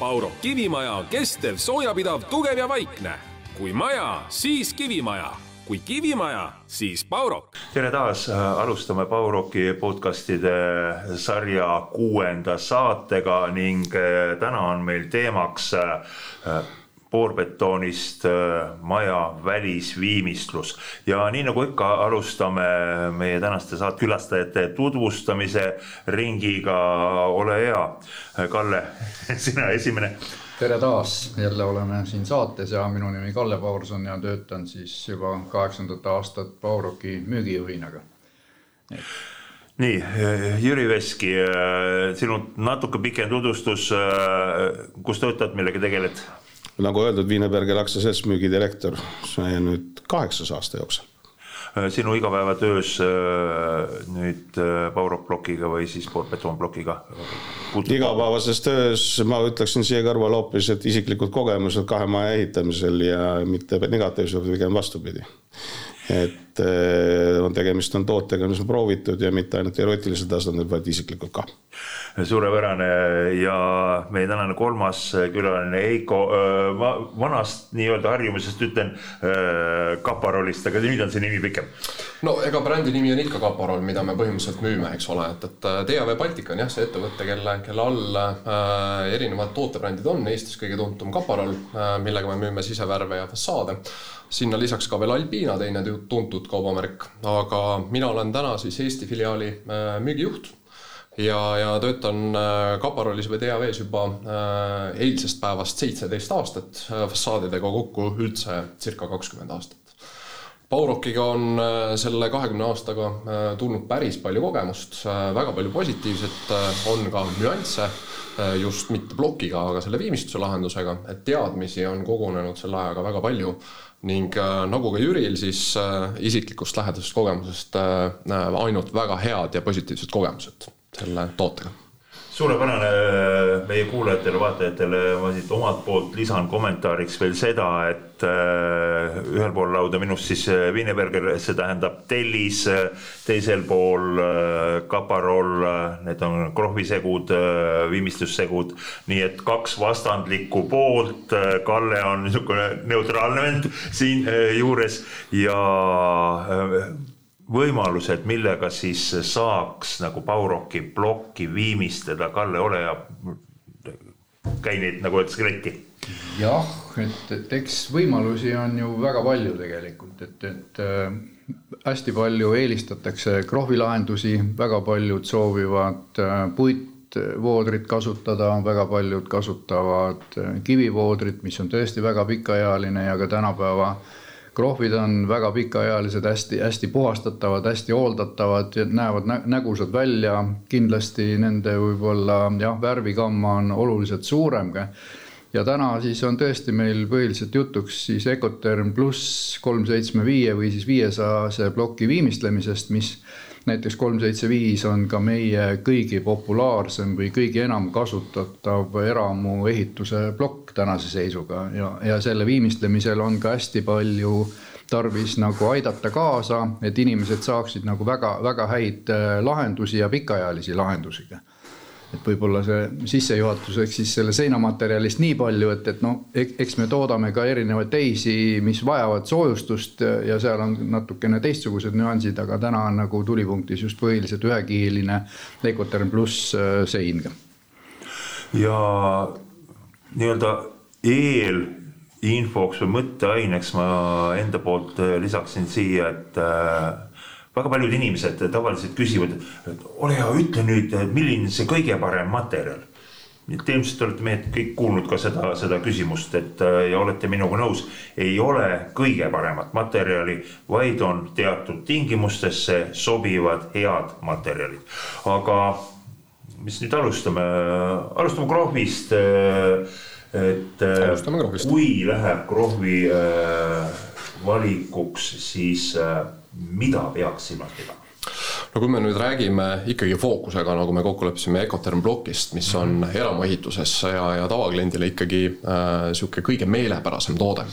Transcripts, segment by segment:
Pauro kivimaja on kestev, soojapidav, tugev ja vaikne. kui maja, siis kivimaja kui kivimaja, siis Paurok. tere taas, alustame Pauroki podcastide sarja kuuenda saatega ning eh, täna on meil teemaks eh, poorbetoonist äh, maja välisviimistlus ja nii nagu ikka, alustame meie tänaste saatekülastajate tutvustamise ringiga. ole hea, Kalle, sina esimene. tere taas, jälle oleme siin saates ja minu nimi Kalle Paurson ja töötan siis juba kaheksandat aastat Pauroki müügijuhina nii, Jüri Veski, äh, sinu natuke pikem tutvustus, äh, kus töötad, millega tegeled? Nagu öeldud, Wienerberger aktsiaselts müügidirektor, see nüüd kaheksas aasta jooksul äh, sinu igapäevatöös äh, nüüd äh, Powerplokiga või siis betoonplokiga? igapäevases töös ma ütleksin siia kõrvale hoopis, et isiklikud kogemused kahe maja ehitamisel ja mitte negatiivselt, pigem vastupidi et eh, on tegemist on tootega, mis on proovitud ja mitte ainult teoreetilisel tasandil, vaid isiklikult ka. suurepärane ja meie tänane kolmas külaline Heiko, ma vanast nii-öelda harjumusest ütlen kaparolist, aga nüüd on see nimi pikem. No ega brändi nimi on ikka kaparol, mida me põhimõtteliselt müüme, eks ole, et, et DAV Baltic on jah, see ettevõte, kelle, kelle all äh, erinevad tootebrändid on, Eestis kõige tuntum kaparol äh,, millega me müüme sisevärve ja fassaade. Sinna lisaks ka veel Alpina, teine tuntud kaubamärk, aga mina olen täna siis Eesti filiaali äh, müügijuht ja, ja töötan äh, Kaparolis või DAV-s juba äh, eilsest päevast seitseteist aastat, fassaadidega kokku üldse circa kakskümmend aastat. Baurokiga on selle kahekümne aastaga tulnud päris palju kogemust, väga palju positiivset, on ka nüansse, just mitte plokiga, aga selle viimistluse lahendusega, et teadmisi on kogunenud selle ajaga väga palju. Ning äh, nagu ka Jüril, siis äh, isiklikust lähedasest kogemusest äh, ainult väga head ja positiivsed kogemused selle tootega suurepärane meie kuulajatele-vaatajatele, ma siit omalt poolt lisan kommentaariks veel seda, et äh, ühel pool lauda minust siis äh, Wienerberger, see tähendab tellis, teisel pool äh, kaparol, need on krohvisegud, viimistlussegud, nii et kaks vastandlikku poolt. Kalle on niisugune neutraalne vend siin juures ja võimalused, millega siis saaks nagu Bauroki plokki viimistleda, Kalle, ole hea, käi neid nagu öeldakse letti. jah, et, et eks võimalusi on ju väga palju tegelikult, et, et äh, hästi palju eelistatakse krohvilahendusi, väga paljud soovivad äh, puitvoodrit kasutada, väga paljud kasutavad äh, kivivoodrit, mis on tõesti väga pikaealine ja ka tänapäeva äh, krohvid on väga pikaealised, hästi-hästi puhastatavad, hästi hooldatavad, näevad nä nägusad välja. kindlasti nende võib-olla jah, värvigamma on oluliselt suurem ja täna siis on tõesti meil põhiliselt jutuks siis Ecoterm pluss kolm seitsme viie või siis viiesajase ploki viimistlemisest, mis näiteks kolm seitse viis on ka meie kõigi populaarsem või kõige enam kasutatav eramuehituse plokk tänase seisuga. Ja, ja selle viimistlemisel on ka hästi palju tarvis nagu aidata kaasa, et inimesed saaksid nagu väga-väga häid äh, lahendusi ja pikaajalisi lahendusi et võib-olla see sissejuhatuseks siis selle seinamaterjalist nii palju, et, et noh, eks me toodame ka erinevaid teisi, mis vajavad soojustust ja seal on natukene teistsugused nüansid, aga täna on nagu tulipunktis just põhiliselt ühekihiline Ecoterm pluss äh, sein. ja nii-öelda eelinfoks või mõtteaineks ma enda poolt lisaksin siia, et äh, väga paljud inimesed tavaliselt küsivad, et ole hea, ütle nüüd, milline see kõige parem materjal. Te ilmselt olete mehed kõik kuulnud ka seda, seda küsimust, et ja olete minuga nõus, ei ole kõige paremat materjali, vaid on teatud tingimustesse sobivad head materjalid. aga mis nüüd alustame, alustame krohvist. et alustame kui läheb krohvi valikuks, siis mida peaks silmas pidama? No kui me nüüd räägime ikkagi fookusega, nagu me kokku leppisime Ecoterm plokist, mis on mhm. eramuehituses ja, ja tavakliendile ikkagi äh, sihuke kõige meelepärasem toode.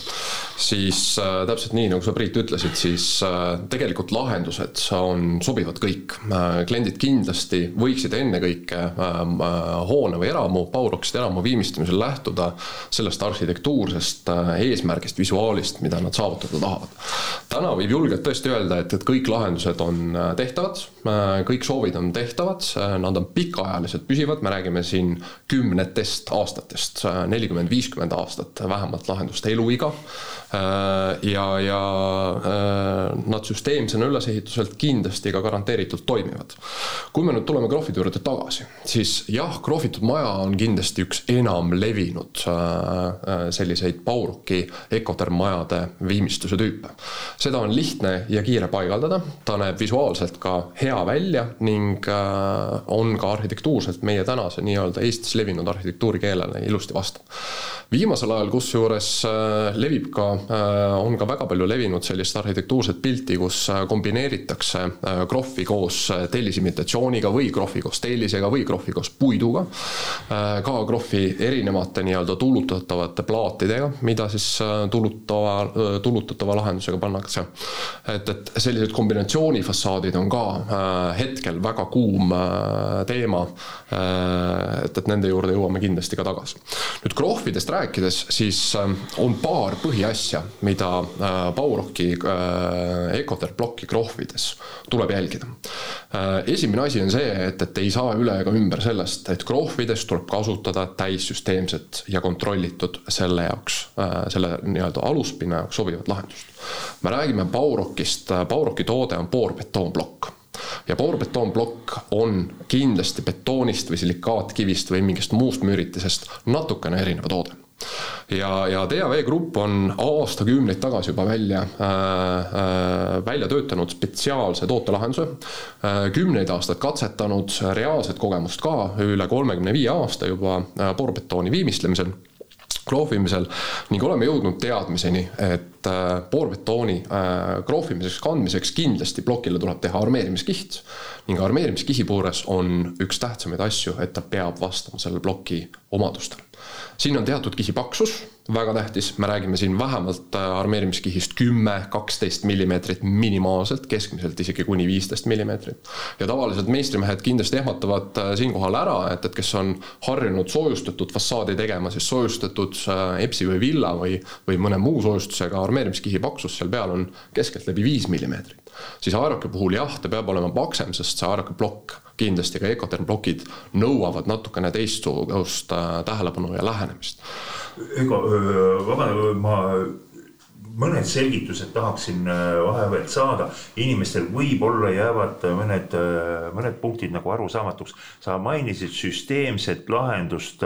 siis äh, täpselt nii, nagu sa, Priit, ütlesid, siis äh, tegelikult lahendused on, sobivad kõik äh,. kliendid kindlasti võiksid ennekõike äh, äh hoone või eramu, Bauroxist eramu viimistlemisel lähtuda sellest arhitektuursest äh, eesmärgist, visuaalist, mida nad saavutada tahavad. täna võib julgelt tõesti öelda, et, et kõik lahendused on äh, tehtavad, äh, kõik soovid on tehtavad, nad on pikaajalised, püsivad, me räägime siin kümnetest aastatest, nelikümmend, viiskümmend aastat vähemalt lahenduste eluiga. ja, ja nad süsteemsena ülesehituselt kindlasti ka garanteeritult toimivad. kui me nüüd tuleme krohvide juurde tagasi, siis jah, krohvitud maja on kindlasti üks enam levinud selliseid Bauruki Ecoterm-majade viimistluse tüüpe. seda on lihtne ja kiire paigaldada, ta näeb visuaalselt ka hea välja ning äh, on ka arhitektuurselt meie tänase nii-öelda Eestis levinud arhitektuurikeelele ilusti vastav. viimasel ajal kusjuures äh, levib ka, äh, on ka väga palju levinud sellist arhitektuurset pilti, kus kombineeritakse krohvi koos tellisimitatsiooniga või krohvi koos tellisega või krohvi koos puiduga. ka krohvi erinevate nii-öelda tuulutatavate plaatidega, mida siis tulutava, tulutatava lahendusega pannakse. et, et sellised kombinatsioonifassaadid on ka hetkel väga kuum äh, teema. Äh, et, et nende juurde jõuame kindlasti ka tagasi. nüüd krohvidest rääkides, siis on paar põhiasja, mida Bauroki Ecoter plokki krohvides tuleb jälgida. esimene asi on see, et, et ei saa üle ega ümber sellest, et krohvides tuleb kasutada täissüsteemset ja kontrollitud selle jaoks, selle nii-öelda aluspinna jaoks sobivat lahendust. me räägime Baurokist, Bauroki toode on poorbetoonplokk ja poorbetoonplokk on kindlasti betoonist või silikaatkivist või mingist muust müüritisest natukene erinev toode ja, ja DAV Grupp on aastakümneid tagasi juba välja äh,, äh, välja töötanud spetsiaalse tootelahenduse äh,. kümneid aastaid katsetanud, reaalset kogemust ka, üle kolmekümne viie aasta juba äh, poorbetooni viimistlemisel kroofimisel ning oleme jõudnud teadmiseni, et äh, poorbetooni äh, kroofimiseks, kandmiseks kindlasti plokile tuleb teha armeerimiskiht ning armeerimiskihi puures on üks tähtsamaid asju, et ta peab vastama selle ploki omadustele. Siin on teatud kihi paksus väga tähtis, me räägime siin vähemalt äh, armeerimiskihist kümme, kaksteist millimeetrit minimaalselt, keskmiselt isegi kuni viisteist millimeetrit. ja tavaliselt meistrimehed kindlasti ehmatavad äh, siinkohal ära, et, et kes on harjunud soojustatud fassaadi tegema, siis soojustatud äh, EPS-i või villa või, või mõne muu soojustusega armeerimiskihi paksus seal peal on keskeltläbi viis millimeetrit. Siis Aeroki puhul jah, ta peab olema paksem, sest see Aeroki plokk kindlasti ka Ecoterm plokid nõuavad natukene teistsugust tähelepanu ja lähenemist ega vabandage, ma mõned selgitused tahaksin vahepealt saada. inimestel võib-olla jäävad mõned, mõned punktid nagu arusaamatuks. sa mainisid süsteemset lahendust.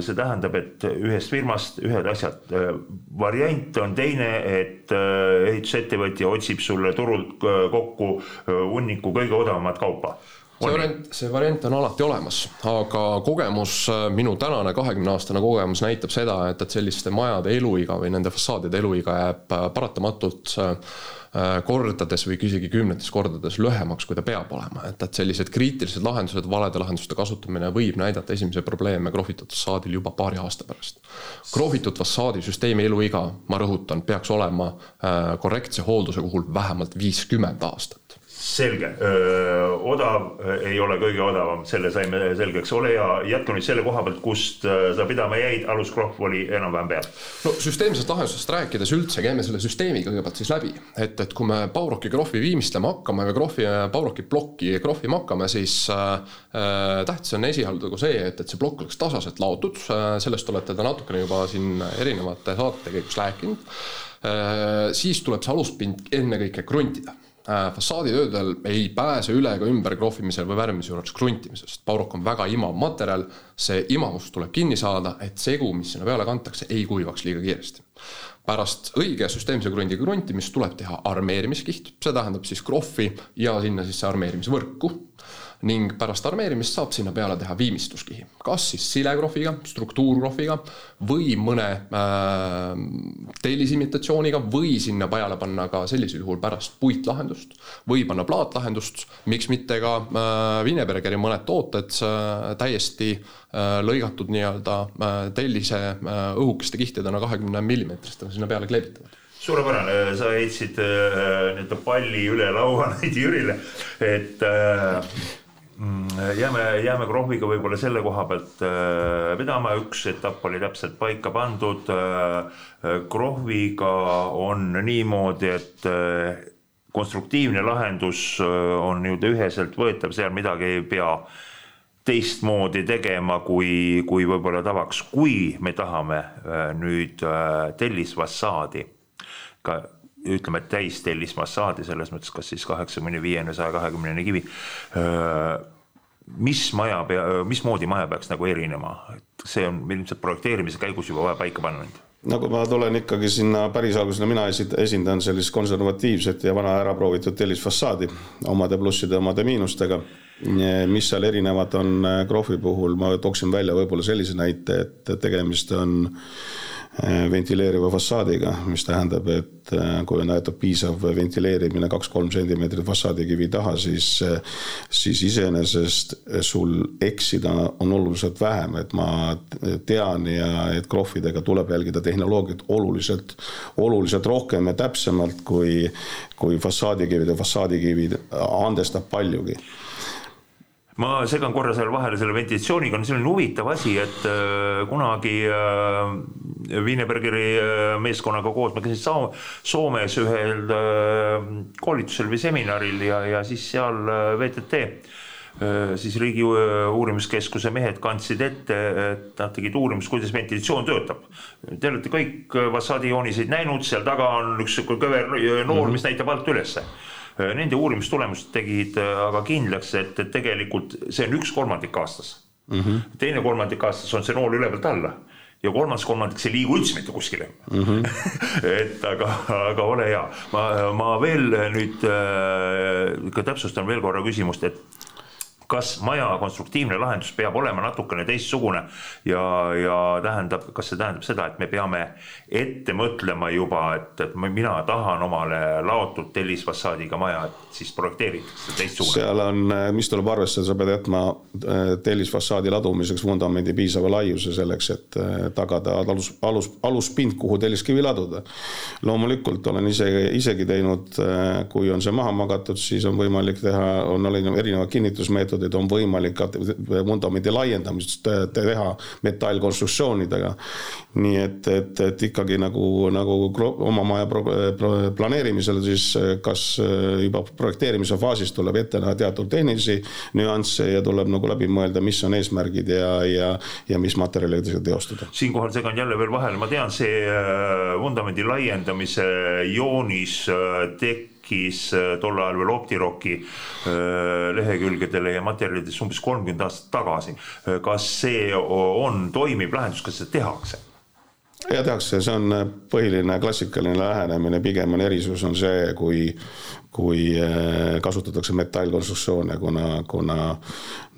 See tähendab, et ühest firmast ühed asjad. variant on teine, et ehitusettevõtja otsib sulle turult kokku hunniku kõige odavamat kaupa see variant, see variant on alati olemas, aga kogemus, minu tänane kahekümne aastane kogemus näitab seda, et, et selliste majade eluiga või nende fassaadide eluiga jääb äh, paratamatult äh, kordades või isegi kümnetes kordades lühemaks, kui ta peab olema, et, et sellised kriitilised lahendused, valede lahenduste kasutamine võib näidata esimesi probleeme krohvitud fassaadil juba paari aasta pärast. krohvitud fassaadi süsteemi eluiga, ma rõhutan, peaks olema äh, korrektse hoolduse puhul vähemalt viiskümmend aastat selge, odav ei ole kõige odavam, selle saime selgeks, ole hea, jätka nüüd selle koha pealt, kust sa pidama jäid, aluskrohv oli enam-vähem peal. no süsteemsest lahendusest rääkides üldse käime selle süsteemi kõigepealt siis läbi, et, et kui me Bauroki krohvi viimistlema hakkame või krohvi, Bauroki plokki krohvima hakkame, siis äh, tähtis on esialgu see, et, et see plokk oleks tasaselt laotud. Äh,, sellest olete te natukene juba siin erinevate saadete käigus rääkinud. Äh,. siis tuleb see aluspind ennekõike kruntida fassaaditöödel ei pääse üle ega ümber krohvimisel või värvimise juures kruntimisest. Baurok on väga imav materjal, see imavus tuleb kinni saada, et segu, mis sinna peale kantakse, ei kuivaks liiga kiiresti. pärast õige süsteemse krundi kruntimist tuleb teha armeerimiskiht, see tähendab siis krohvi ja sinna siis armeerimisvõrku ning pärast armeerimist saab sinna peale teha viimistluskihi, kas siis silekrohviga, struktuurkrohviga või mõne äh, tellisimitatsiooniga või sinna peale panna ka sellisel juhul pärast puitlahendust või panna plaatlahendust, miks mitte ka äh, Wienerbergeri mõned tooted äh, täiesti äh, lõigatud nii-öelda äh, tellise äh, õhukeste kihtidena kahekümne millimeetristena sinna peale kleebitavad suurepärane, sa heitsid äh, nii-öelda palli üle laua Jürile, et äh, jääme, jääme Krohviga võib-olla selle koha pealt äh, vedama, üks etapp oli täpselt paika pandud. Krohviga on niimoodi, et konstruktiivne lahendus on nii-öelda üheselt võetav, seal midagi ei pea teistmoodi tegema, kui, kui võib-olla tavaks, kui me tahame nüüd tellisfassaadi ka ütleme, täistellismassaadi selles mõttes, kas siis kaheksakümne viiene, saja kahekümnene kivi. mis maja pea, mismoodi maja peaks nagu erinema, et see on ilmselt projekteerimise käigus juba vaja paika no kui ma tulen ikkagi sinna päris algusele, mina esindan sellist konservatiivset ja vana ära proovitud tellisfassaadi omade plusside, omade miinustega. mis seal erinevad on Krohvi puhul, ma tooksin välja võib-olla sellise näite, et tegemist on Äh, ventileeriva fassaadiga, mis tähendab, et äh, kui on aetud piisav ventileerimine kaks-kolm sentimeetrit fassaadikivi taha, siis, äh, siis iseenesest sul eksida on oluliselt vähem, et ma tean ja et krohvidega tuleb jälgida tehnoloogiat oluliselt, oluliselt rohkem ja täpsemalt kui, kui fassaadikivide, fassaadikivid andestab paljugi ma segan korra seal vahele selle ventilatsiooniga, on selline huvitav asi, et äh, kunagi äh, Wienerbergeri äh, meeskonnaga koos ma käisin Soom Soomes ühel koolitusel või seminaril ja, ja siis seal VTT siis Riigi Uurimiskeskuse mehed kandsid ette, et nad tegid uurimust, kuidas ventilatsioon töötab. Te olete kõik fassaadijooniseid näinud, seal taga on üks sihuke kõver noor mm, -hmm. mis näitab alt ülesse nende uurimistulemused tegid äh, aga kindlaks, et, et tegelikult see on üks kolmandik aastas mm. -hmm. teine kolmandik aastas on see nool ülevalt alla ja kolmas kolmandik, see ei liigu üldse mitte kuskile mm. -hmm. et aga, aga ole hea, ma, ma veel nüüd äh, ka täpsustan veel korra küsimust, et kas maja konstruktiivne lahendus peab olema natukene teistsugune ja, ja tähendab, kas see tähendab seda, et me peame ette mõtlema juba, et, et mina tahan omale laotud tellisfassaadiga maja, et siis projekteeritakse teistsugune. seal on, mis tuleb arvestada, sa pead jätma äh, tellisfassaadi ladumiseks vundamendi piisava laiuse selleks, et äh, tagada alus, alus, aluspind, kuhu telliskivi laduda. loomulikult olen ise, isegi teinud, äh, kui on see maha magatud, siis on võimalik teha, on erinevad kinnitusmeetodid meetodid on võimalik vundamendi laiendamist teha metallkonstruktsioonidega. nii et, et, et ikkagi nagu, nagu oma maja planeerimisel siis kas juba projekteerimise faasis tuleb ette näha teatud tehnilisi nüansse ja tuleb nagu läbi mõelda, mis on eesmärgid ja, ja, ja mis materjalidega teostada. siinkohal segan jälle veel vahele, ma tean, see äh, vundamendi laiendamise joonis äh, tek-, tekkis äh, tol ajal veel Optiroki äh, lehekülgedele ja materjalidesse umbes kolmkümmend aastat tagasi. Äh, kas see on toimiv lahendus, kas seda tehakse? Ja tehakse, see on põhiline klassikaline lähenemine, pigem on erisus on see, kui, kui kasutatakse metallkonstruktsioone, kuna, kuna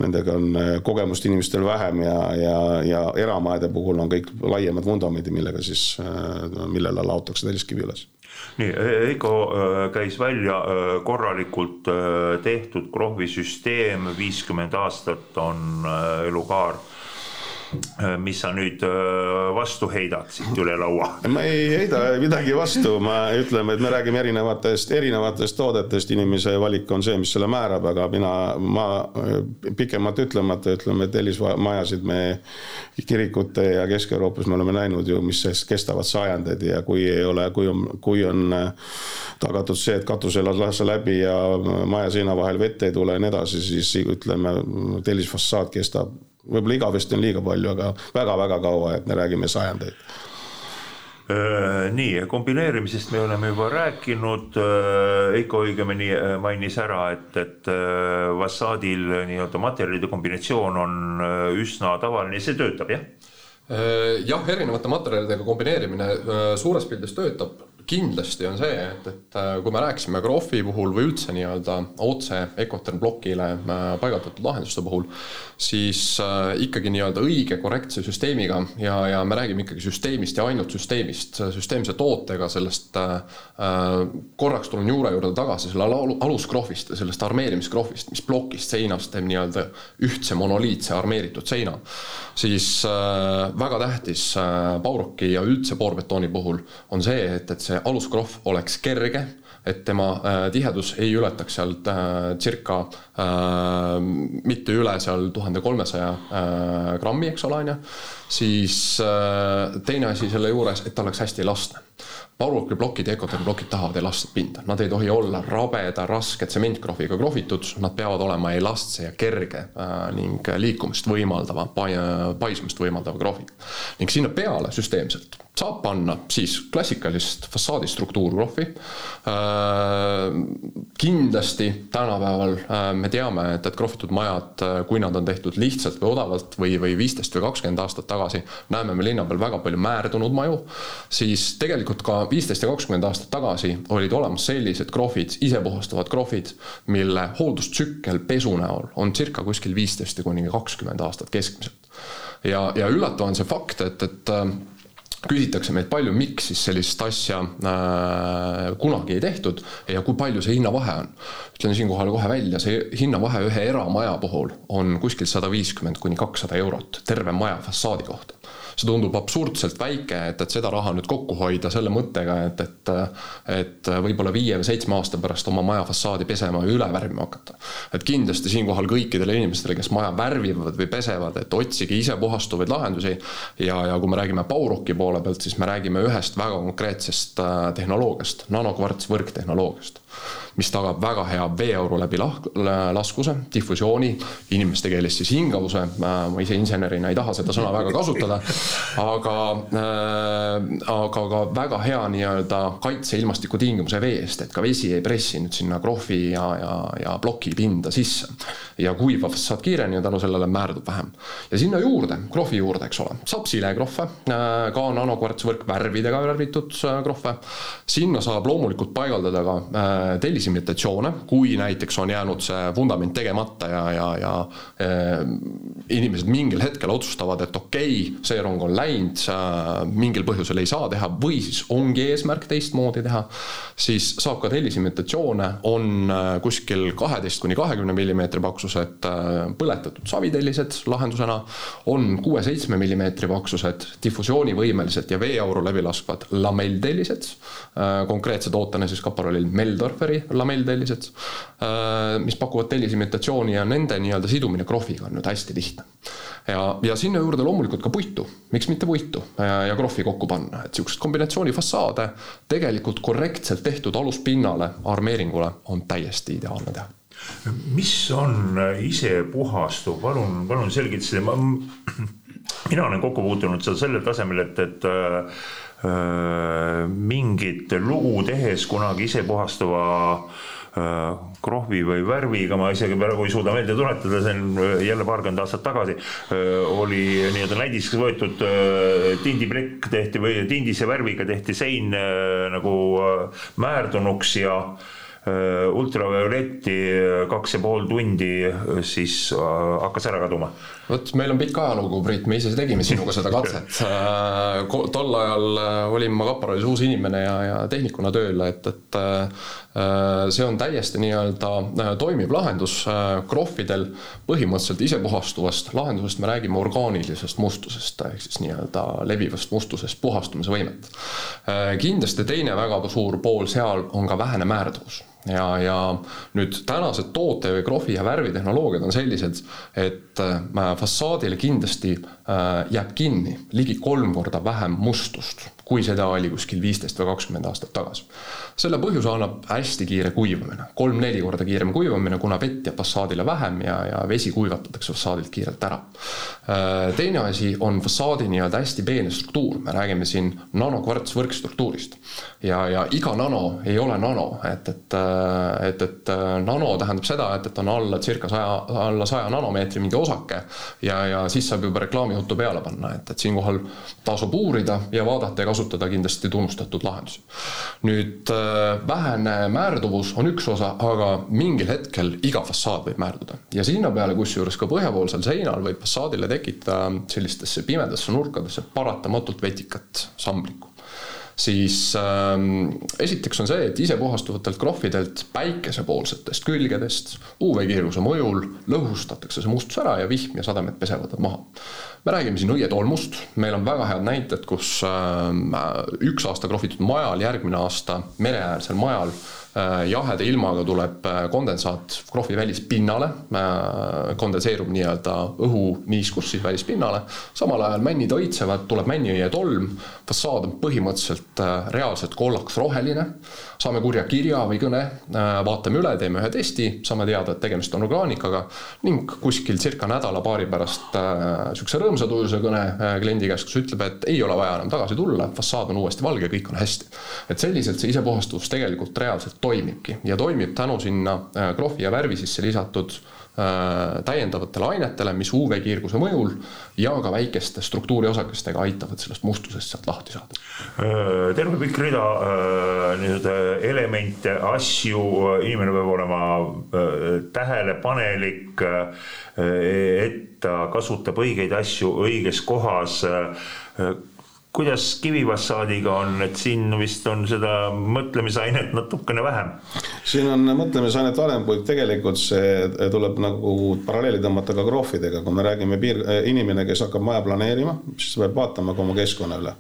nendega on kogemust inimestel vähem ja, ja, ja eramajade puhul on kõik laiemad vundamendid, millega siis, millele laotakse telliskivi üles. Nii, Heiko äh, käis välja äh, korralikult äh, tehtud krohvisüsteem, viiskümmend aastat on elukaar. Äh, mis sa nüüd äh, vastu heidad siit üle laua? ma ei heida midagi vastu, ma ütleme, et me räägime erinevatest, erinevatest toodetest, inimese valik on see, mis selle määrab, aga mina, ma pikemalt ütlemata ütleme, et Elismajasid me kirikute ja Kesk-Euroopas me oleme näinud ju, mis kestavad sajandeid ja kui ei ole, kui on, kui on äh, tagatud see, et katus ei lase läbi ja maja seina vahel vett ei tule ja nii edasi, siis ütleme, tellisfassaad kestab võib-olla igavesti on liiga palju, aga väga-väga kaua, et me räägime sajandeid. Nii, kombineerimisest me oleme juba rääkinud, Heiko äh, õigemini mainis ära, et, et fassaadil nii-öelda materjalide kombinatsioon on üsna tavaline, see töötab, jah? jah, erinevate materjalidega kombineerimine suures pildis töötab, kindlasti on see, et, et äh, kui me rääkisime Groffi puhul või üldse nii-öelda otse Ecoten plokile äh, paigaldatud lahenduste puhul, siis äh, ikkagi nii-öelda õige korrektse süsteemiga ja, ja me räägime ikkagi süsteemist ja ainult süsteemist, süsteemse tootega sellest korraks tulen juure juurde tagasi, selle aluskrohvist ja sellest armeerimiskrohvist, mis plokist seinast teeb nii-öelda ühtse monoliitse armeeritud seina, siis väga tähtis äh, Pauroki ja üldse boorbetooni puhul on see, et, et see see aluskrohv oleks kerge, et tema äh, tihedus ei ületaks sealt äh, circa äh, mitte üle seal tuhande kolmesaja grammi, eks ole, on ju. siis teine asi selle juures, et ta oleks hästi elastne Powerwalki plokid ja Ecotel plokid tahavad elastset pinda, nad ei tohi olla rabeda, raske tsementkrohviga krohvitud, nad peavad olema elastse ja kerge ning liikumist võimaldava, paisumist võimaldava krohvi. ning sinna peale süsteemselt saab panna siis klassikalist fassaadi struktuurkrohvi äh,. kindlasti tänapäeval äh, me teame, et, et krohvitud majad, äh, kui nad on tehtud lihtsalt või odavalt või, või viisteist või kakskümmend aastat tagasi, näeme me linna peal väga palju määrdunud maju, siis tegelikult ka viisteist ja kakskümmend aastat tagasi olid olemas sellised krohvid, isepuhastavad krohvid, mille hooldustsükkel pesu näol on circa kuskil viisteist kuni kakskümmend aastat keskmiselt. ja, ja üllatav on see fakt, et, et küsitakse meilt palju, miks siis sellist asja äh, kunagi ei tehtud ja kui palju see hinnavahe on. ütlen siinkohal kohe välja, see hinnavahe ühe eramaja puhul on kuskil sada viiskümmend kuni kakssada eurot terve maja fassaadi kohta see tundub absurdselt väike, et, et seda raha nüüd kokku hoida selle mõttega, et, et et võib-olla viie või seitsme aasta pärast oma maja fassaadi pesema ja üle värvima hakata. et kindlasti siinkohal kõikidele inimestele, kes maja värvivad või pesevad, et otsige ise puhastuvaid lahendusi ja, ja kui me räägime Bauroki poole pealt, siis me räägime ühest väga konkreetsest äh, tehnoloogiast, nanokvarts võrktehnoloogiast mis tagab väga hea veeauru läbi laskuse, difusiooni, inimeste keeles siis hingavuse. ma ise insenerina ei taha seda sõna väga kasutada, aga äh,, aga ka väga hea nii-öelda kaitse ilmastikutingimuse vee eest, et ka vesi ei pressi nüüd sinna krohvi ja, ja, ja ploki pinda sisse. ja kuivab saab kiiremini ja tänu sellele määrdub vähem. ja sinna juurde, krohvi juurde, eks ole, saab silekrohve äh,, ka nanokvartsvõrk värvidega värvitud äh, krohve. sinna saab loomulikult paigaldada ka äh, tellisi imitatsioone, kui näiteks on jäänud see vundament tegemata ja, ja, ja äh, inimesed mingil hetkel otsustavad, et okei okay,, see rong on läinud äh,, mingil põhjusel ei saa teha või siis ongi eesmärk teistmoodi teha, siis saab ka tellisimitatsioone, on äh, kuskil kaheteist kuni kahekümne millimeetri paksused äh, põletatud savitellised lahendusena, on kuue-seitsme millimeetri paksused difusioonivõimelised ja veeauru läbi laskvad lamelltellised, äh, konkreetse tootena siis Kaparolil Meldorferi lamelltellised, mis pakuvad tellisimitatsiooni ja nende nii-öelda sidumine krohviga on nüüd hästi lihtne. ja, ja sinna juurde loomulikult ka puitu, miks mitte puitu ja, krohvi kokku panna, et sihukest kombinatsiooni fassaade tegelikult korrektselt tehtud aluspinnale, armeeringule on täiesti ideaalne teha. Mis on isepuhastuv, palun, palun selgita seda, ma, mina olen kokku puutunud seal sellel tasemel, et, et äh, Äh, mingit lugu tehes kunagi isepuhastava äh, krohvi või värviga, ma isegi praegu ei suuda meelde tuletada, see on äh, jälle paarkümmend aastat tagasi, oli nii-öelda näidis võetud tindiplekk tehti või tindise värviga tehti sein nagu määrdunuks ja ultravioletti kaks ja pool tundi siis hakkas ära kaduma vot meil on pikk ajalugu, Priit, me ise tegime sinuga seda katset. Äh, tol ajal äh, olin ma Kaparolis uus inimene ja, ja tehnikuna tööl, et, et äh, see on täiesti nii-öelda toimiv lahendus krohvidel. põhimõtteliselt isepuhastuvast lahendusest me räägime orgaanilisest mustusest ehk siis nii-öelda levivast mustusest puhastumise võimet. kindlasti teine väga suur pool seal on ka vähene määrduvus ja, ja nüüd tänased toote või krohvi ja värvitehnoloogiad on sellised, et fassaadile kindlasti äh, jääb kinni ligi kolm korda vähem mustust kui seda oli kuskil viisteist või kakskümmend aastat tagasi. selle põhjuse annab hästi kiire kuivamine, kolm-neli korda kiirem kuivamine, kuna vett jääb fassaadile vähem ja, ja vesi kuivatatakse fassaadilt kiirelt ära. Äh, teine asi on fassaadi nii-öelda hästi peene struktuur, me räägime siin nanokvartsvõrkstruktuurist. ja, ja iga nano ei ole nano, et, et, äh, et, et äh, nano tähendab seda, et, et on alla circa saja, alla saja nanomeetri mingi osake ja, ja siis saab juba reklaamijuttu peale panna, et, et siinkohal tasub uurida ja vaadata ja kasutada kasutada kindlasti tunnustatud lahendusi. nüüd vähene määrduvus on üks osa, aga mingil hetkel iga fassaad võib määrduda ja sinna peale, kusjuures ka põhjapoolsel seinal võib fassaadile tekitada sellistesse pimedasse nurkadesse paratamatult vetikat samblikku siis ähm, esiteks on see, et isepuhastuvatelt krohvidelt päikesepoolsetest külgedest UV-kiirguse mõjul lõhustatakse see mustus ära ja vihm ja sademed pesevad nad maha. Me räägime siin õietolmust, meil on väga head näited, kus äh, üks aasta krohvitud majal, järgmine aasta mereäärsel majal Äh, jaheda ilmaga tuleb äh, kondensaat krohvi välispinnale, kondenseerub nii-öelda õhuniiskus siis välispinnale, samal ajal männid õitsevad, tuleb männiõie tolm, fassaad on põhimõtteliselt reaalselt kollaksroheline, saame kurja kirja või kõne, vaatame üle, teeme ühe testi, saame teada, et tegemist on orgaanikaga ning kuskil circa nädala-paari pärast niisuguse rõõmsa tujuse kõne kliendi käest, kus ütleb, et ei ole vaja enam tagasi tulla, fassaad on uuesti valge, kõik on hästi. et selliselt see isepuhastus tegelikult reaalselt toimibki ja toimib tänu sinna äh, krohvi ja värvi sisse lisatud äh, täiendavatele ainetele, mis UV-kiirguse mõjul ja ka väikeste struktuuriosakestega aitavad sellest mustusest sealt lahti saada. Äh, terve pikk rida nii-öelda elemente, asju, inimene peab olema tähelepanelik, et ta kasutab õigeid asju õiges kohas kuidas Kivivassaadiga on, et siin vist on seda mõtlemisainet natukene vähem? siin on mõtlemisainet varem, kuid tegelikult see tuleb nagu paralleeli tõmmata ka krohvidega, kui me räägime piir, inimene, kes hakkab maja planeerima, siis peab vaatama ka oma keskkonna üle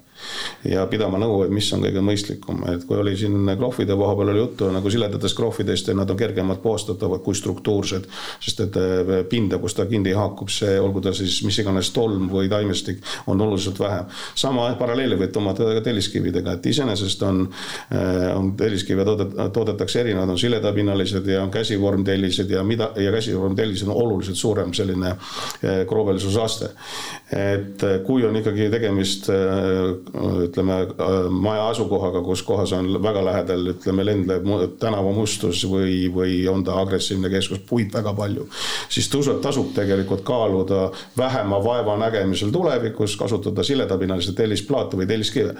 ja pidama nõu, et mis on kõige mõistlikum, et kui oli siin krohvide koha peal oli juttu nagu siledatest krohvidest ja nad on kergemalt puhastatavad kui struktuursed, sest et eh, pinda, kus ta kinni haakub, see olgu ta siis mis iganes tolm või taimestik, on oluliselt vähem. sama paralleeli võib tõmmata ka telliskividega, et iseenesest on, eh, on telliskive toodet-, toodetakse erinevad, on siledapinnalised ja on käsivormtellised ja mida, ja käsivormtellised on oluliselt suurem selline eh, kroovelsusaste. et kui on ikkagi tegemist ütleme maja asukohaga, kus kohas on väga lähedal, ütleme, lendlev tänavamustus või, või on ta agressiivne keskus, puid väga palju, siis tõuseb, tasub tegelikult kaaluda vähema vaeva nägemisel tulevikus, kasutada siledapinnalist tellisplaate või telliskive.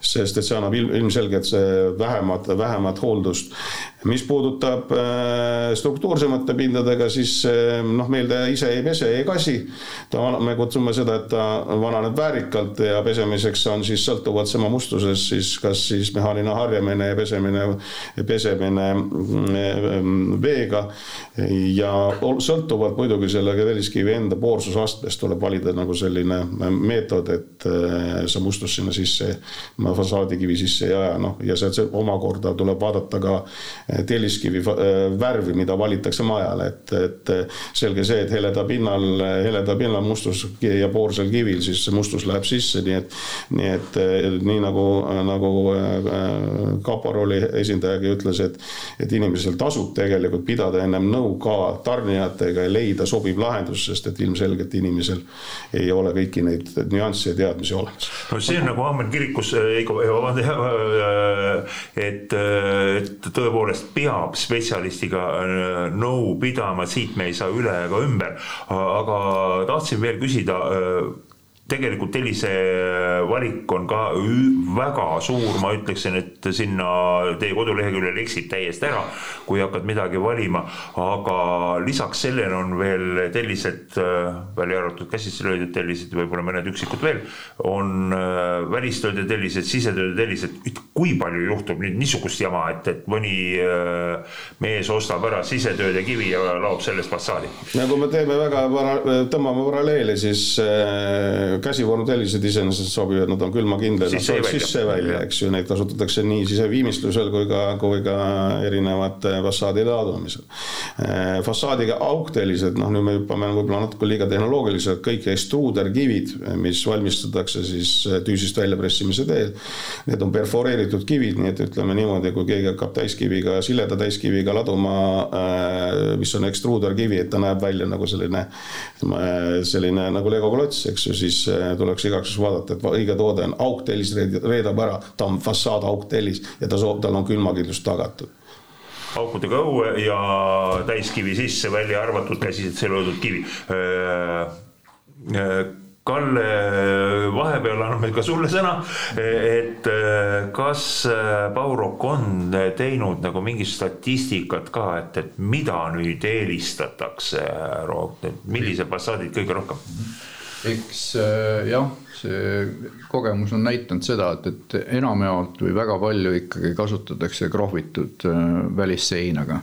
sest et see annab ilm, ilmselgelt see vähemat, vähemat hooldust. mis puudutab äh, struktuursemate pindadega, siis äh, noh, meil ta ise ei pese, ei kasi. ta, me kutsume seda, et ta vananeb väärikalt ja pesemiseks on siis sõltuvalt tema mustusest siis kas siis mehaaniline harjamine ja pesemine, pesemine mm, veega. ja sõltuvalt muidugi selle telliskivi enda poorsusastmest tuleb valida nagu selline meetod, et äh, sa mustust sinna sisse, fassaadikivi sisse ei aja, noh ja see omakorda tuleb vaadata ka äh, telliskivi äh, värvi, mida valitakse majale, et, et selge see, et heleda pinnal, heleda pinnal mustus ja poorsel kivil, siis see mustus läheb sisse, nii et, nii et nii nagu, nagu kaporoli esindajagi ütles, et, et inimesel tasub tegelikult pidada ennem nõu ka tarnijatega ja leida sobiv lahendus, sest et ilmselgelt inimesel ei ole kõiki neid nüansse ja teadmisi olemas. no see on nagu Aamen kirikus, äh, äh, et, et tõepoolest peab spetsialistiga nõu pidama, siit me ei saa üle ega ümber, aga tahtsin veel küsida tegelikult Telise valik on ka väga suur, ma ütleksin, et sinna teie koduleheküljel eksib täiesti ära, kui hakkad midagi valima, aga lisaks sellele on veel tellised, välja arvatud käsitsi löödud tellised, võib-olla mõned üksikud veel, on äh, välistööde tellised, sisetööde tellised, kui palju juhtub nüüd niisugust jama, et, et mõni äh, mees ostab ära sisetööde kivi ja laob sellest fassaadi? no kui me teeme väga, tõmbame paralleeli, siis äh, käsivormtellised iseenesest sobivad, nad on külmakindlad, nad sobivad sisse välja, eks ju, neid kasutatakse nii siseviimistlusel kui ka, kui ka erinevate fassaadide adumisel. Eh, fassaadiga auktellised, noh nüüd me hüppame võib-olla natuke liiga tehnoloogiliselt, kõik ekstruuderkivid, mis valmistatakse siis tüüsist väljapressimise teel. Need on perforeeritud kivid, nii et ütleme niimoodi, kui keegi hakkab täiskiviga, sileda täiskiviga laduma, eh, mis on ekstruuderkivi, et ta näeb välja nagu selline, selline nagu legoklots, eks ju, siis tuleks igaks juhuks vaadata, et õige toode on auktellis reedab ära, ta on fassaad auktellis ja ta soov, tal on külmakindlus tagatud. Aukudega õue ja täiskivi sisse, välja arvatud käsitsi löödud kivi. Kalle, vahepeal anname ka sulle sõna, et kas Baurok on teinud nagu mingit statistikat ka, et, et mida nüüd eelistatakse, millised fassaadid kõige rohkem? Eks jah, see kogemus on näidanud seda, et, et enamjaolt või väga palju ikkagi kasutatakse krohvitud välisseinaga.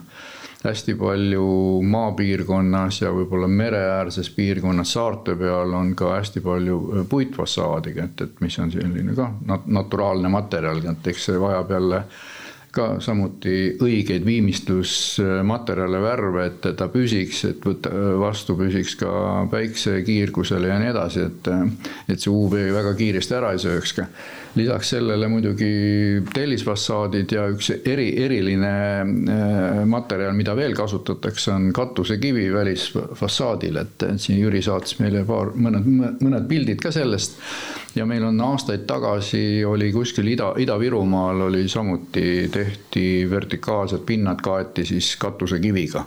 Hästi palju maapiirkonnas ja võib-olla mereäärses piirkonnas saarte peal on ka hästi palju äh, puitfassaadiga, et, et mis on selline ka nat naturaalne materjal, et eks see vajab jälle ka samuti õigeid viimistlusmaterjale, värve, et ta püsiks, et võtta vastu püsiks ka päiksekiirgusele ja nii edasi, et, et see UV väga kiiresti ära ei sööks ka lisaks sellele muidugi tellisfassaadid ja üks eri, eriline äh, materjal, mida veel kasutatakse, on katusekivi välisfassaadil, et siin Jüri saatis meile paar, mõned, mõned pildid ka sellest. ja meil on aastaid tagasi oli kuskil Ida, Ida-Virumaal oli samuti tehti vertikaalsed pinnad kaeti siis katusekiviga.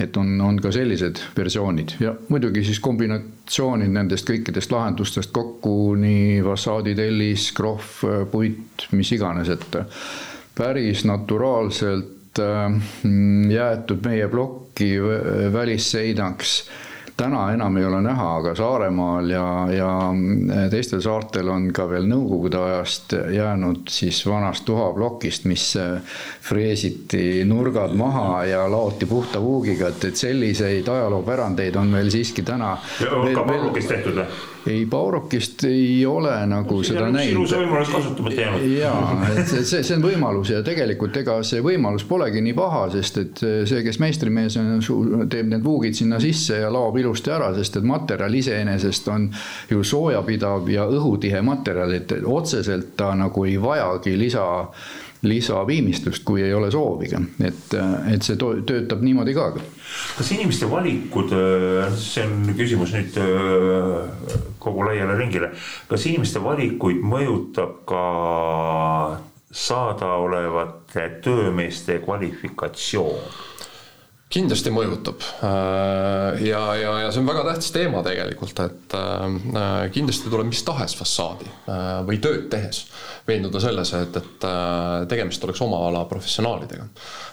et on, on ka sellised versioonid ja muidugi siis kombinatsioonid nendest kõikidest lahendustest kokku nii fassaaditellis, krohv puit, mis iganes, et päris naturaalselt äh, jäetud meie plokki välisseinaks täna enam ei ole näha, aga Saaremaal ja, ja teistel saartel on ka veel nõukogude ajast jäänud siis vanast tuhaplokist, mis freesiti nurgad maha ja laoti puhta puugiga, et, et selliseid ajaloopärandeid on meil siiski täna. ka Paurukist tehtud või? Ei, Paurokist ei ole nagu see seda näinud. ilusa võimalus kasutamata jäänud. jaa, et see, see, see on võimalus ja tegelikult ega see võimalus polegi nii paha, sest et see, kes meistrimees on, teeb need vuugid sinna sisse ja laob ilusti ära, sest et materjal iseenesest on ju soojapidav ja õhutihe materjal, et otseselt ta nagu ei vajagi lisa lisaviimistlust, kui ei ole soovigi, et, et see töötab niimoodi ka. kas inimeste valikud, see on küsimus nüüd kogu laiale ringile, kas inimeste valikuid mõjutab ka saadaolevate töömeeste kvalifikatsioon? Kindlasti mõjutab ja, ja, ja see on väga tähtis teema tegelikult, et äh, kindlasti tuleb mis tahes fassaadi äh, või tööd tehes veenduda selles, et, et äh, tegemist oleks oma ala professionaalidega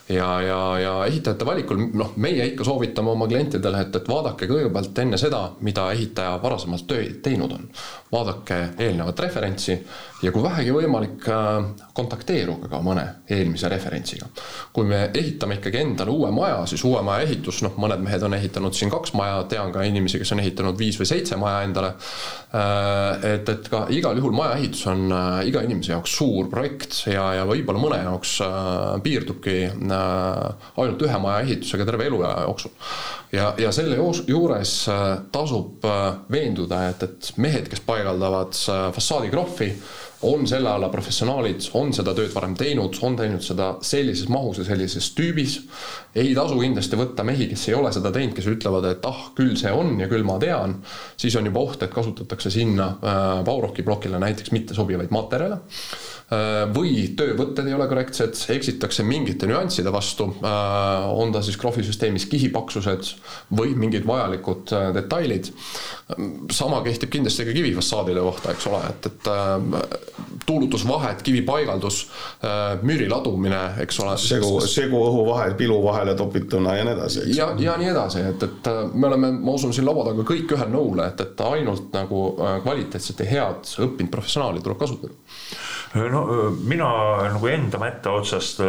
ja, ja, ja ehitajate valikul, noh, meie ikka soovitame oma klientidele, et, et vaadake kõigepealt enne seda, mida ehitaja varasemalt töö teinud on. vaadake eelnevat referentsi ja kui vähegi võimalik, äh, kontakteeruge ka mõne eelmise referentsiga. kui me ehitame ikkagi endale uue maja, siis uue maja ehitus, noh, mõned mehed on ehitanud siin kaks maja, tean ka inimesi, kes on ehitanud viis või seitse maja endale. Äh, et, et ka igal juhul maja ehitus on äh, iga inimese jaoks suur projekt ja, ja võib-olla mõne jaoks piirdubki Äh, ainult ühe maja ehitusega terve eluaja jooksul. ja, ja selle juures tasub veenduda, et, et mehed, kes paigaldavad fassaadikrahvi, on selle ala professionaalid, on seda tööd varem teinud, on teinud seda sellises mahus ja sellises tüübis. ei tasu kindlasti võtta mehi, kes ei ole seda teinud, kes ütlevad, et ah, küll see on ja küll ma tean. siis on juba oht, et kasutatakse sinna äh, Bauroki plokile näiteks mittesobivaid materjale Äh, või töövõtted ei ole korrektsed, eksitakse mingite nüansside vastu, äh, on ta siis krohvisüsteemis kihipaksused või mingid vajalikud äh, detailid. sama kehtib kindlasti ka kivifassaadide kohta, eks ole, et, et tuulutusvahed, kivipaigaldus, müüri ladumine, eks ole. segu, seguõhuvahed pilu vahele topituna ja nii edasi. ja, ja nii edasi, et, et me oleme, ma usun, siin laua taga kõik ühel nõul, et, et ainult nagu kvaliteetset ja head õppinud professionaali tuleb kasutada no mina nagu enda mätta otsast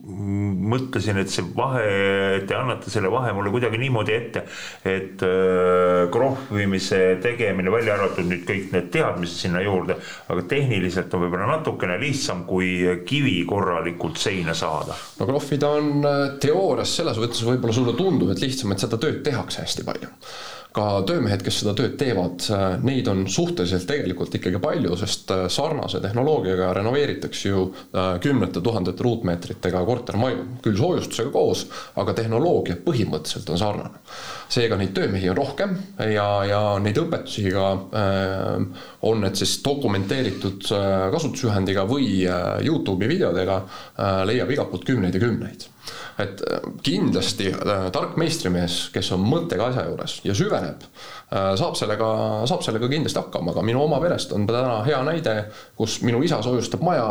mõtlesin, et see vahe, te annate selle vahe mulle kuidagi niimoodi ette, et krohvimise tegemine, välja arvatud nüüd kõik need teadmised sinna juurde, aga tehniliselt on võib-olla natukene lihtsam kui kivi korralikult seina saada. no krohvida on äh, teoorias selles mõttes võib-olla sulle tundub, et lihtsam, et seda tööd tehakse hästi palju ka töömehed, kes seda tööd teevad, äh, neid on suhteliselt tegelikult ikkagi palju, sest äh, sarnase tehnoloogiaga renoveeritakse ju äh, kümnete tuhandete ruutmeetritega kortermaju, küll soojustusega koos, aga tehnoloogia põhimõtteliselt on sarnane. seega neid töömehi on rohkem ja, ja neid õpetusi ka on need siis dokumenteeritud kasutusjuhendiga või Youtube'i videodega leiab igalt poolt kümneid ja kümneid et kindlasti tark meistrimees, kes on mõttega asja juures ja süveneb, saab sellega, saab sellega kindlasti hakkama, aga minu oma perest on täna hea näide, kus minu isa soojustab maja,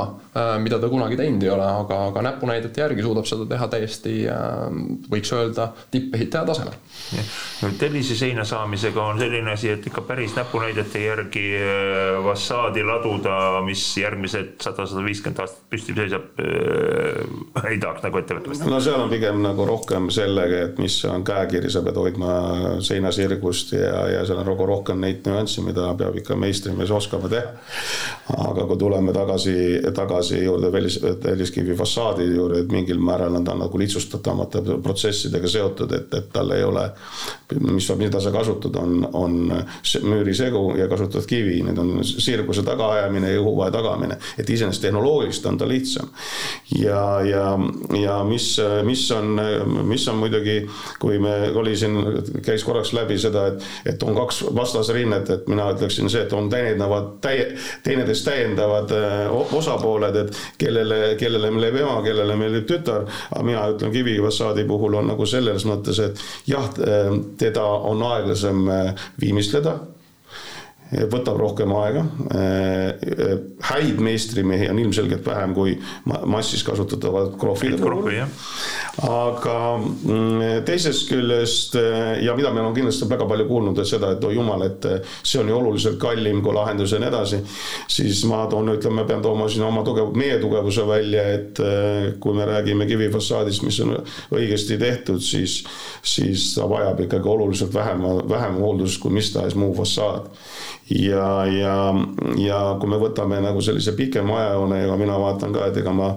mida ta kunagi teinud ei ole, aga, aga näpunäidete järgi suudab seda teha täiesti, võiks öelda, tippehitaja tasemel. tellise seina saamisega on selline asi, et ikka päris näpunäidete järgi fassaadi laduda, mis järgmised sada, sada viiskümmend aastat püsti seisab äh,, ei tahaks nagu ette võtta. No seal on pigem nagu rohkem sellega, et mis on käekiri, sa pead hoidma seina sirgust ja, ja seal on nagu rohkem neid nüansse, mida peab ikka meistrimees oskama teha. aga kui tuleme tagasi, tagasi juurde välis, väliskivi fassaadi juurde, et mingil määral on ta nagu lihtsustatavamate protsessidega seotud, et, et tal ei ole, mis, mida sa kasutad, on, on müürisegu ja kasutad kivi, need on sirguse tagaajamine ja õhuvahe tagamine, et iseenesest tehnoloogiliselt on ta lihtsam. ja, ja, ja mis, mis on, mis on muidugi, kui me, oli siin, käis korraks läbi seda, et, et on kaks vastasrinnet, et mina ütleksin see, et on täiendavad, täie, teineteist täiendavad äh, osapooled, et kellele, kellele meeldib ema, kellele meeldib tütar. aga mina ütlen Kivi-fassaadi puhul on nagu selles mõttes, et jah, äh, teda on aeglasem äh, viimistleda võtab rohkem aega. häid meistrimehi on ilmselgelt vähem kui massis kasutatavad krohvide puhul. aga mm, teisest küljest ja mida me oleme kindlasti väga palju kuulnud, et seda, et oi jumal, et see on ju oluliselt kallim kui lahendus ja nii edasi. siis ma toon, ütleme, pean tooma siin oma tugev, meie tugevuse välja, et kui me räägime kivifassaadist, mis on õigesti tehtud, siis, siis ta vajab ikkagi oluliselt vähem, vähem hooldust kui mis tahes muu fassaad ja, ja, ja kui me võtame nagu sellise pikema ajajoone ja mina vaatan ka, et ega ma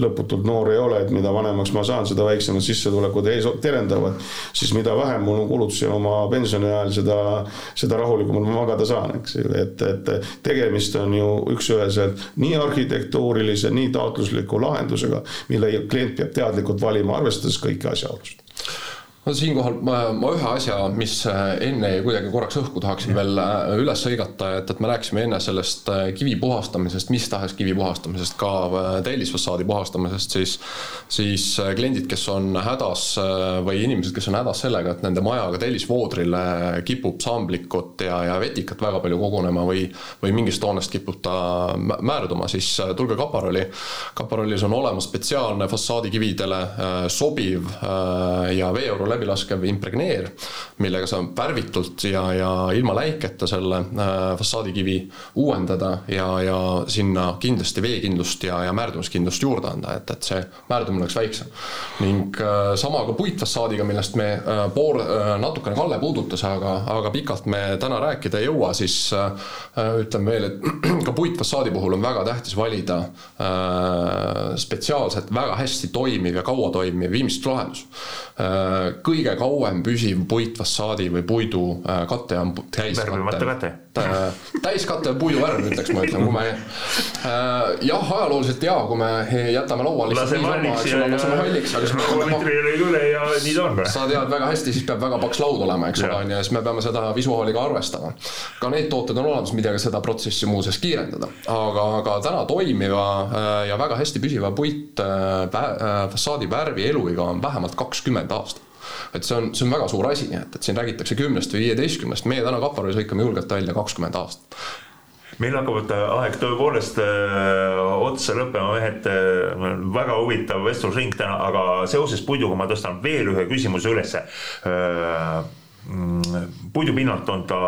lõputult noor ei ole, et mida vanemaks ma saan, seda väiksemad sissetulekud ees terendavad, siis mida vähem mul on kulutusi oma pensioni ajal, seda, seda rahulikumalt ma magada saan, eks. Ju, et, et tegemist on ju üks-üheselt nii arhitektuurilise, nii taotlusliku lahendusega, mille klient peab teadlikult valima, arvestades kõiki asjaolusid no siinkohal ma, ma ühe asja, mis äh, enne kuidagi korraks õhku tahaksin veel äh, üles hõigata, et, et me rääkisime enne sellest äh, kivi puhastamisest, mis tahes kivi puhastamisest, ka tellisfassaadi puhastamisest, siis siis kliendid, kes on hädas või inimesed, kes on hädas sellega, et nende majaga tellisvoodrile kipub saamblikut ja, ja vetikat väga palju kogunema või või mingist hoonest kipub ta määrduma, siis tulge Kaparoli. Kaparolis on olemas spetsiaalne fassaadikividele sobiv ja veeauru läbilaskev impregneer, millega saab värvitult ja, ja ilma läiketa selle äh, fassaadikivi uuendada ja, ja sinna kindlasti veekindlust ja, ja määrdumiskindlust juurde anda, et, et see määrdumine oleks väiksem. ning äh, sama ka puitfassaadiga, millest me äh, pool, natukene Kalle puudutas, aga, aga pikalt me täna rääkida ei jõua, siis ütlen veel, et ka puitfassaadi puhul on väga tähtis valida spetsiaalselt väga hästi toimiv ja kaua toimiv viimistluslahendus kõige kauem püsiv puitfassaadi või puidu äh, kate on täiskate. värvimata kate. täiskate puiduvärv, ütleks ma ütlen, kui me äh, jah, ajalooliselt ja kui me jätame lauale. laseme halliks ja, ja halliks, aga siis me kolm liitri lõi üle ja nii ta on. sa tead väga hästi, siis peab väga paks laud olema, eks ole, on ju, ja siis me peame seda visuaaliga arvestama. ka need tooted on olemas, millega seda protsessi muuseas kiirendada, aga, aga täna toimiva äh, ja väga hästi püsiva puit fassaadi värvi eluiga on vähemalt kakskümmend aastat et see on, see on väga suur asi, nii et, et siin räägitakse kümnest või viieteistkümnest, meie täna Kaparolis hõikame julgelt välja kakskümmend aastat. Meil hakkab aeg tõepoolest öö, otsa lõppema, mehed, väga huvitav vestlusring täna, aga seoses puiduga ma tõstan veel ühe küsimuse ülesse Mm, puidupinnalt on ta,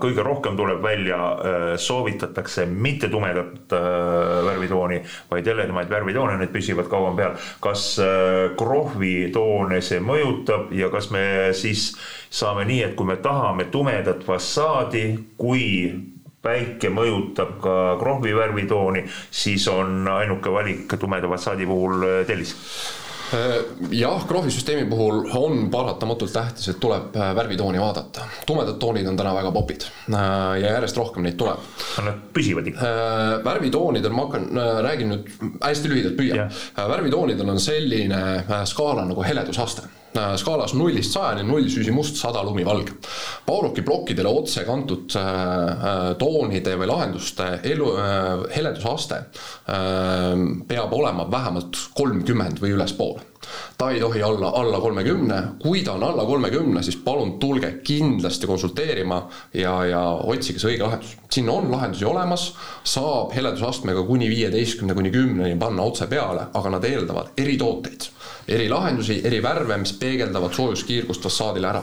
kõige rohkem tuleb välja, äh, soovitatakse mitte tumedat äh, värvitooni, vaid heledamaid värvitoone, need püsivad kauem peal. kas äh, krohvitoone see mõjutab ja kas me siis saame nii, et kui me tahame tumedat fassaadi, kui päike mõjutab ka krohvi värvitooni, siis on ainuke valik tumeda fassaadi puhul tellis jah, krohvisüsteemi puhul on paratamatult tähtis, et tuleb äh, värvitooni vaadata. tumedad toonid on täna väga popid äh, ja järjest rohkem neid tuleb. Nad püsivad ikka? värvitoonidel, ma hakkan, räägin nüüd hästi lühidalt püüan yeah.. värvitoonidel on selline skaala nagu heledusaste skaalas nullist sajani, null süsimust, sada lumivalge. Pauroki plokkidele otse kantud toonide või lahenduste elu, heledusaste peab olema vähemalt kolmkümmend või ülespoole ta ei tohi olla alla kolmekümne, kui ta on alla kolmekümne, siis palun tulge kindlasti konsulteerima ja, ja otsige see õige lahendus. siin on lahendusi olemas, saab heledusastmega kuni viieteistkümne kuni kümneni panna otse peale, aga nad eeldavad eritooteid eri lahendusi, eri värve, mis peegeldavad soojuskiirgust fassaadile ära.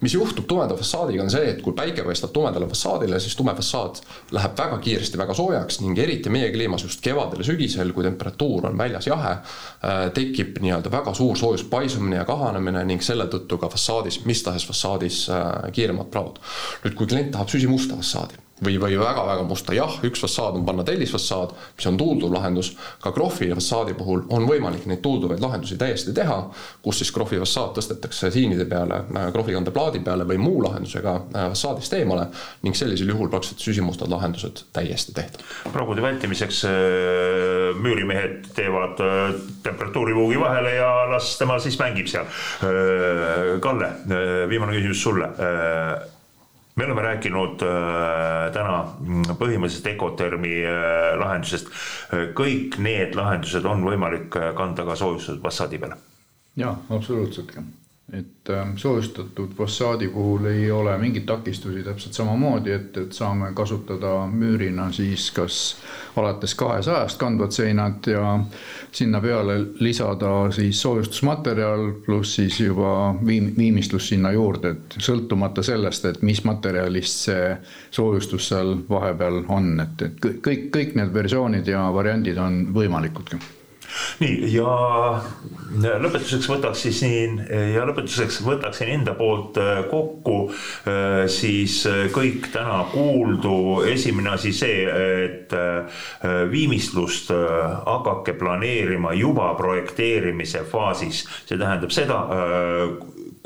mis juhtub tumeda fassaadiga, on see, et kui päike paistab tumedale fassaadile, siis tume fassaad läheb väga kiiresti väga soojaks ning eriti meie kliimas just kevadel ja sügisel, kui temperatuur on väljas jahe, äh, tekib nii-öelda väga suur soojuspaisumine ja kahanemine ning selle tõttu ka fassaadis, mis tahes fassaadis äh, kiiremad praod. nüüd, kui klient tahab süsimusta fassaadi või, või väga-väga musta, jah, üks fassaad on panna tellisfassaad, mis on tuulduv lahendus, ka krohvi fassaadi puhul on võimalik neid tuulduvaid lahendusi täiesti teha, kus siis krohvi fassaad tõstetakse siinide peale, äh, krohvikande plaadi peale või muu lahendusega äh, fassaadist eemale ning sellisel juhul praktiliselt süsimustad lahendused täiesti tehtav. praugude vältimiseks äh, müürimehed teevad temperatuuripuugi vahele ja las tema siis mängib seal. Kalle, viimane küsimus sulle me oleme rääkinud äh, täna põhimõtteliselt Ecotermi äh, lahendusest. kõik need lahendused on võimalik äh, kanda ka soojustatud fassaadi peale. ja absoluutselt et ähm, soojustatud fassaadi puhul ei ole mingeid takistusi täpselt samamoodi, et, et saame kasutada müürina siis kas alates kahesajast kandvad seinad ja sinna peale lisada siis soojustusmaterjal pluss siis juba viim-, viimistlus sinna juurde, et sõltumata sellest, et mis materjalist see soojustus seal vahepeal on, et, et kõik, kõik need versioonid ja variandid on võimalikud nii ja lõpetuseks võtaks siis siin ja lõpetuseks võtaksin enda poolt äh, kokku äh, siis äh, kõik täna kuuldu. esimene asi see, et viimistlust hakake planeerima juba projekteerimise faasis, see tähendab seda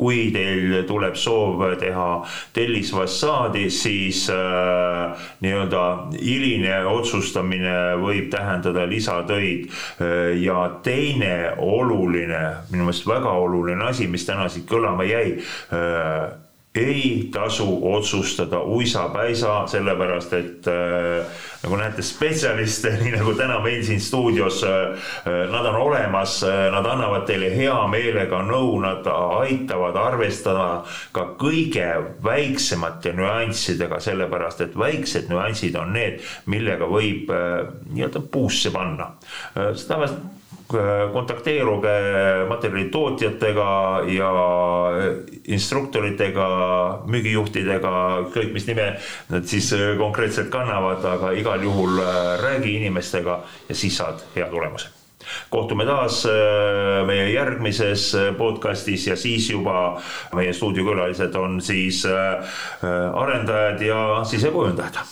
kui teil tuleb soov teha tellisfassaadi, siis äh, nii-öelda hiline otsustamine võib tähendada lisatöid äh,. ja teine oluline, minu meelest väga oluline asi, mis täna siit kõlama jäi äh, ei tasu otsustada uisapäisa, sellepärast et äh, nagu näete, spetsialiste, nii nagu täna meil siin stuudios äh,, nad on olemas äh,, nad annavad teile hea meelega nõu, nad aitavad arvestada ka kõige väiksemate nüanssidega, sellepärast et väiksed nüansid on need, millega võib äh, nii-öelda puusse panna äh,. tavaliselt kontakteeruge materjalitootjatega ja instruktoritega, müügijuhtidega, ükskõik mis nime nad siis konkreetselt kannavad, aga igal juhul äh, räägi inimestega ja siis saad hea tulemuse. Kohtume taas äh, meie järgmises äh, podcastis ja siis juba meie stuudiokülalised on siis arendajad ja sisekujundajad